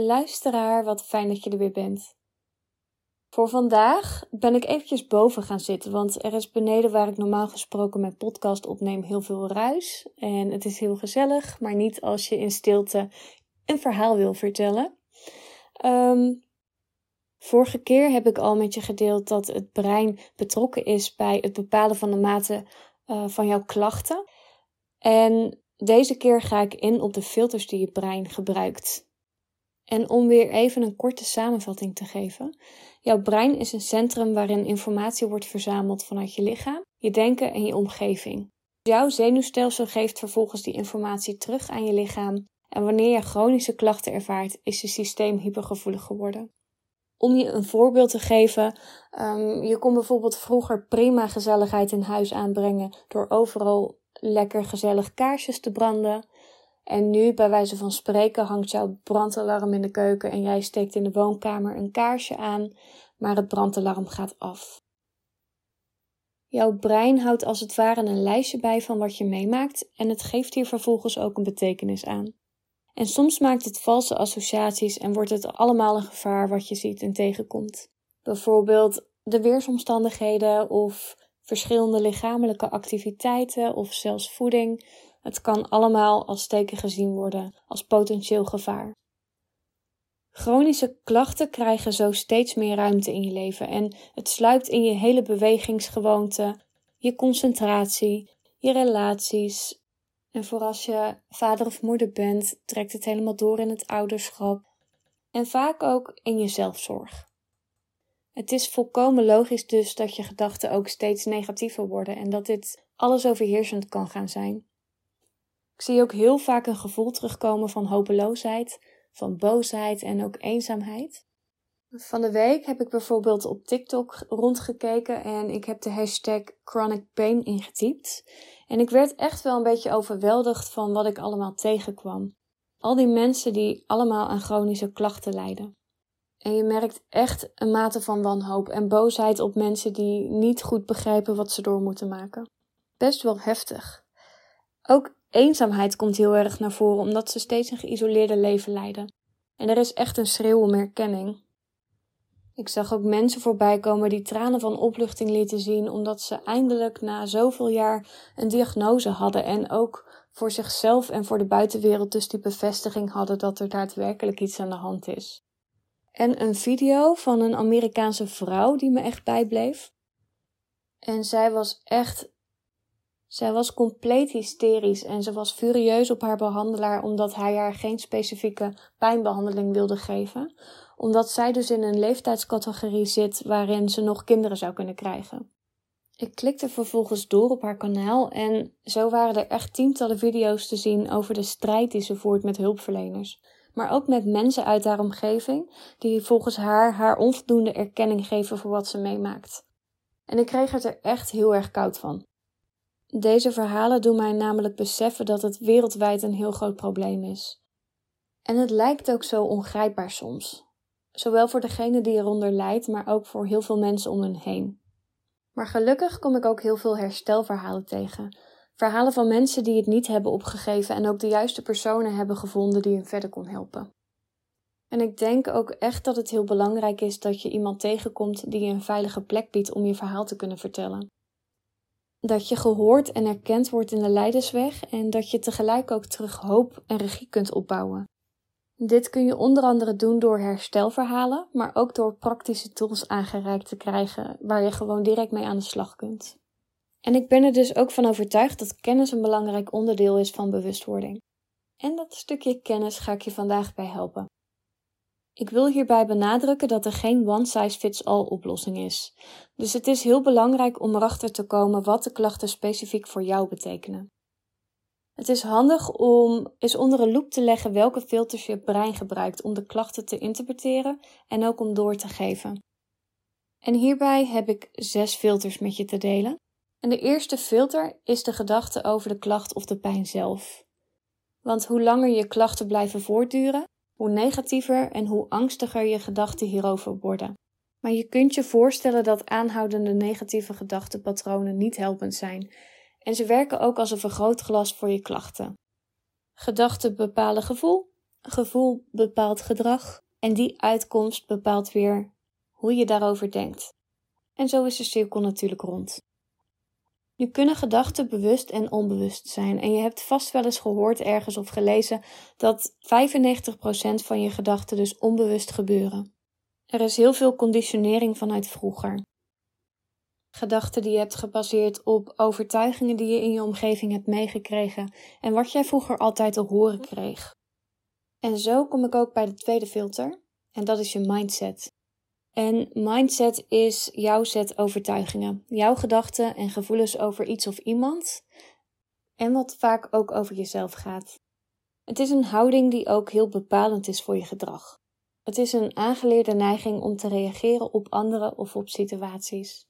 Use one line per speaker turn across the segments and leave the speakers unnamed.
Luisteraar, wat fijn dat je er weer bent. Voor vandaag ben ik eventjes boven gaan zitten, want er is beneden waar ik normaal gesproken mijn podcast opneem heel veel ruis. En het is heel gezellig, maar niet als je in stilte een verhaal wil vertellen. Ehm, vorige keer heb ik al met je gedeeld dat het brein betrokken is bij het bepalen van de mate uh, van jouw klachten. En deze keer ga ik in op de filters die je brein gebruikt. En om weer even een korte samenvatting te geven. Jouw brein is een centrum waarin informatie wordt verzameld vanuit je lichaam, je denken en je omgeving. Jouw zenuwstelsel geeft vervolgens die informatie terug aan je lichaam. En wanneer je chronische klachten ervaart, is je systeem hypergevoelig geworden. Om je een voorbeeld te geven, um, je kon bijvoorbeeld vroeger prima gezelligheid in huis aanbrengen door overal lekker gezellig kaarsjes te branden. En nu, bij wijze van spreken, hangt jouw brandalarm in de keuken en jij steekt in de woonkamer een kaarsje aan, maar het brandalarm gaat af. Jouw brein houdt als het ware een lijstje bij van wat je meemaakt en het geeft hier vervolgens ook een betekenis aan. En soms maakt het valse associaties en wordt het allemaal een gevaar wat je ziet en tegenkomt. Bijvoorbeeld de weersomstandigheden of verschillende lichamelijke activiteiten of zelfs voeding het kan allemaal als teken gezien worden als potentieel gevaar. Chronische klachten krijgen zo steeds meer ruimte in je leven en het sluipt in je hele bewegingsgewoonte, je concentratie, je relaties. En voor als je vader of moeder bent, trekt het helemaal door in het ouderschap en vaak ook in je zelfzorg. Het is volkomen logisch dus dat je gedachten ook steeds negatiever worden en dat dit alles overheersend kan gaan zijn. Ik zie ook heel vaak een gevoel terugkomen van hopeloosheid, van boosheid en ook eenzaamheid. Van de week heb ik bijvoorbeeld op TikTok rondgekeken en ik heb de hashtag chronic pain ingetypt. En ik werd echt wel een beetje overweldigd van wat ik allemaal tegenkwam. Al die mensen die allemaal aan chronische klachten lijden. En je merkt echt een mate van wanhoop en boosheid op mensen die niet goed begrijpen wat ze door moeten maken. Best wel heftig. Ook Eenzaamheid komt heel erg naar voren omdat ze steeds een geïsoleerde leven leiden. En er is echt een schreeuw om erkenning. Ik zag ook mensen voorbij komen die tranen van opluchting lieten zien omdat ze eindelijk na zoveel jaar een diagnose hadden en ook voor zichzelf en voor de buitenwereld dus die bevestiging hadden dat er daadwerkelijk iets aan de hand is. En een video van een Amerikaanse vrouw die me echt bijbleef. En zij was echt zij was compleet hysterisch en ze was furieus op haar behandelaar omdat hij haar geen specifieke pijnbehandeling wilde geven, omdat zij dus in een leeftijdscategorie zit waarin ze nog kinderen zou kunnen krijgen. Ik klikte vervolgens door op haar kanaal en zo waren er echt tientallen video's te zien over de strijd die ze voert met hulpverleners, maar ook met mensen uit haar omgeving die volgens haar haar onvoldoende erkenning geven voor wat ze meemaakt. En ik kreeg het er echt heel erg koud van. Deze verhalen doen mij namelijk beseffen dat het wereldwijd een heel groot probleem is. En het lijkt ook zo ongrijpbaar soms. Zowel voor degene die eronder lijdt, maar ook voor heel veel mensen om hen heen. Maar gelukkig kom ik ook heel veel herstelverhalen tegen. Verhalen van mensen die het niet hebben opgegeven en ook de juiste personen hebben gevonden die hen verder kon helpen. En ik denk ook echt dat het heel belangrijk is dat je iemand tegenkomt die je een veilige plek biedt om je verhaal te kunnen vertellen dat je gehoord en erkend wordt in de leidersweg en dat je tegelijk ook terug hoop en regie kunt opbouwen. Dit kun je onder andere doen door herstelverhalen, maar ook door praktische tools aangereikt te krijgen waar je gewoon direct mee aan de slag kunt. En ik ben er dus ook van overtuigd dat kennis een belangrijk onderdeel is van bewustwording. En dat stukje kennis ga ik je vandaag bij helpen. Ik wil hierbij benadrukken dat er geen one-size-fits-all oplossing is. Dus het is heel belangrijk om erachter te komen wat de klachten specifiek voor jou betekenen. Het is handig om eens onder een loep te leggen welke filters je brein gebruikt om de klachten te interpreteren en ook om door te geven. En hierbij heb ik zes filters met je te delen. En de eerste filter is de gedachte over de klacht of de pijn zelf. Want hoe langer je klachten blijven voortduren, hoe negatiever en hoe angstiger je gedachten hierover worden. Maar je kunt je voorstellen dat aanhoudende negatieve gedachtenpatronen niet helpend zijn en ze werken ook als een vergrootglas voor je klachten. Gedachten bepalen gevoel, gevoel bepaalt gedrag en die uitkomst bepaalt weer hoe je daarover denkt. En zo is de cirkel natuurlijk rond. Nu kunnen gedachten bewust en onbewust zijn. En je hebt vast wel eens gehoord ergens of gelezen dat 95% van je gedachten dus onbewust gebeuren. Er is heel veel conditionering vanuit vroeger. Gedachten die je hebt gebaseerd op overtuigingen die je in je omgeving hebt meegekregen en wat jij vroeger altijd te horen kreeg. En zo kom ik ook bij de tweede filter, en dat is je mindset. En mindset is jouw set overtuigingen, jouw gedachten en gevoelens over iets of iemand. En wat vaak ook over jezelf gaat. Het is een houding die ook heel bepalend is voor je gedrag. Het is een aangeleerde neiging om te reageren op anderen of op situaties.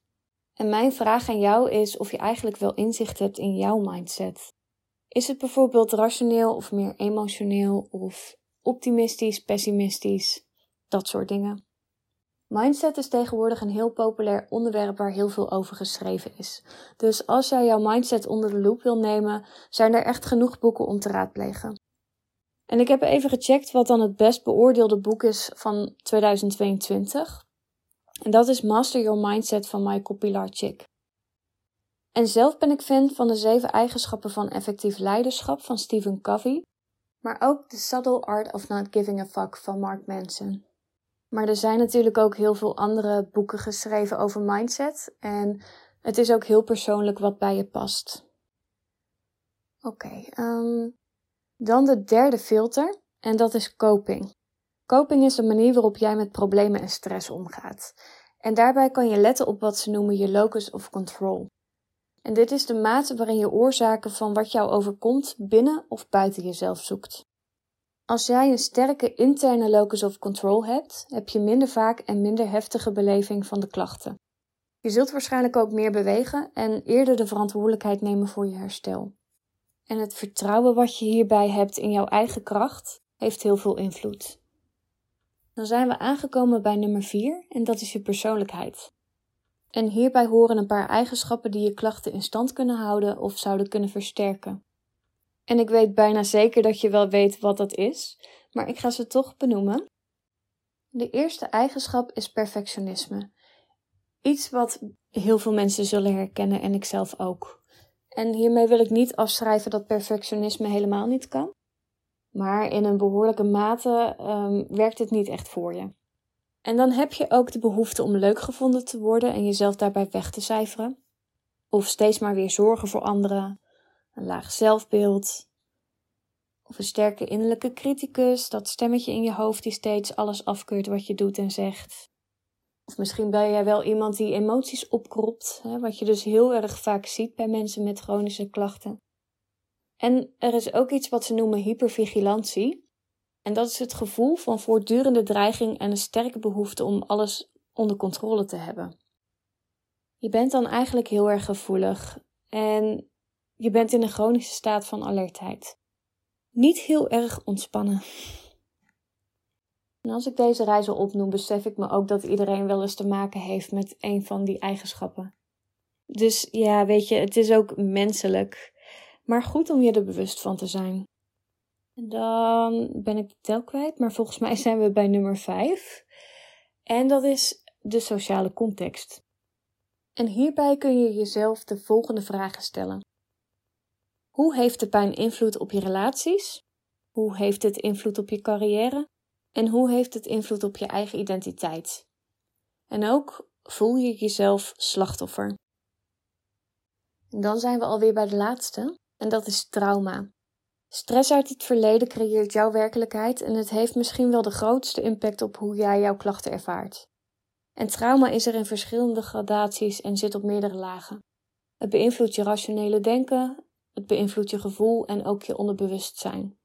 En mijn vraag aan jou is of je eigenlijk wel inzicht hebt in jouw mindset. Is het bijvoorbeeld rationeel of meer emotioneel of optimistisch, pessimistisch? Dat soort dingen. Mindset is tegenwoordig een heel populair onderwerp waar heel veel over geschreven is. Dus als jij jouw mindset onder de loep wil nemen, zijn er echt genoeg boeken om te raadplegen. En ik heb even gecheckt wat dan het best beoordeelde boek is van 2022. En dat is Master Your Mindset van Michael Pilarczyk. En zelf ben ik fan van de zeven eigenschappen van effectief leiderschap van Stephen Covey, maar ook The Subtle Art of Not Giving a Fuck van Mark Manson. Maar er zijn natuurlijk ook heel veel andere boeken geschreven over mindset. En het is ook heel persoonlijk wat bij je past. Oké, ehm, dan de derde filter. En dat is coping. Coping is de manier waarop jij met problemen en stress omgaat. En daarbij kan je letten op wat ze noemen je locus of control. En dit is de mate waarin je oorzaken van wat jou overkomt binnen of buiten jezelf zoekt. Als jij een sterke interne locus of control hebt, heb je minder vaak en minder heftige beleving van de klachten. Je zult waarschijnlijk ook meer bewegen en eerder de verantwoordelijkheid nemen voor je herstel. En het vertrouwen wat je hierbij hebt in jouw eigen kracht heeft heel veel invloed. Dan zijn we aangekomen bij nummer 4 en dat is je persoonlijkheid. En hierbij horen een paar eigenschappen die je klachten in stand kunnen houden of zouden kunnen versterken. En ik weet bijna zeker dat je wel weet wat dat is, maar ik ga ze toch benoemen. De eerste eigenschap is perfectionisme. Iets wat heel veel mensen zullen herkennen en ik zelf ook. En hiermee wil ik niet afschrijven dat perfectionisme helemaal niet kan. Maar in een behoorlijke mate um, werkt het niet echt voor je. En dan heb je ook de behoefte om leuk gevonden te worden en jezelf daarbij weg te cijferen. Of steeds maar weer zorgen voor anderen, een laag zelfbeeld, of een sterke innerlijke criticus, dat stemmetje in je hoofd die steeds alles afkeurt wat je doet en zegt. Of misschien ben jij wel iemand die emoties opkropt, hè, wat je dus heel erg vaak ziet bij mensen met chronische klachten. En er is ook iets wat ze noemen hypervigilantie. En dat is het gevoel van voortdurende dreiging en een sterke behoefte om alles onder controle te hebben. Je bent dan eigenlijk heel erg gevoelig en je bent in een chronische staat van alertheid. Niet heel erg ontspannen. En als ik deze reizen opnoem, besef ik me ook dat iedereen wel eens te maken heeft met een van die eigenschappen. Dus ja, weet je, het is ook menselijk. Maar goed om je er bewust van te zijn. En dan ben ik de tel kwijt, maar volgens mij zijn we bij nummer 5. En dat is de sociale context. En hierbij kun je jezelf de volgende vragen stellen. Hoe heeft de pijn invloed op je relaties? Hoe heeft het invloed op je carrière? En hoe heeft het invloed op je eigen identiteit? En ook voel je jezelf slachtoffer. Dan zijn we alweer bij de laatste, en dat is trauma. Stress uit het verleden creëert jouw werkelijkheid en het heeft misschien wel de grootste impact op hoe jij jouw klachten ervaart. En trauma is er in verschillende gradaties en zit op meerdere lagen. Het beïnvloedt je rationele denken, het beïnvloedt je gevoel en ook je onderbewustzijn.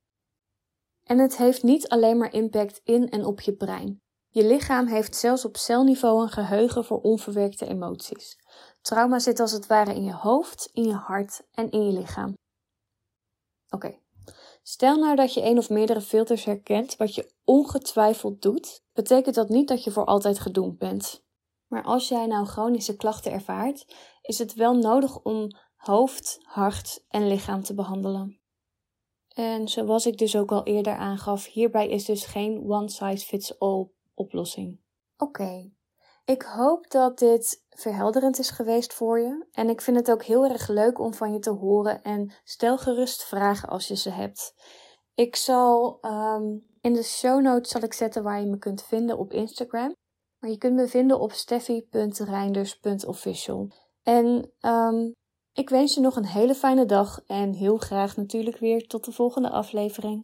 En het heeft niet alleen maar impact in en op je brein. Je lichaam heeft zelfs op celniveau een geheugen voor onverwerkte emoties. Trauma zit als het ware in je hoofd, in je hart en in je lichaam. Oké, stel nou dat je een of meerdere filters herkent, wat je ongetwijfeld doet, betekent dat niet dat je voor altijd gedoemd bent. Maar als jij nou chronische klachten ervaart, is het wel nodig om hoofd, hart en lichaam te behandelen. En zoals ik dus ook al eerder aangaf, hierbij is dus geen one size fits all oplossing. Oké, ik hoop dat dit verhelderend is geweest voor je. En ik vind het ook heel erg leuk om van je te horen. En stel gerust vragen als je ze hebt. Ik zal ehm, in de show notes zal ik zetten waar je me kunt vinden op Instagram. Maar je kunt me vinden op steffi.reinders.official. En um, ik wens je nog een hele fijne dag en heel graag natuurlijk weer tot de volgende aflevering.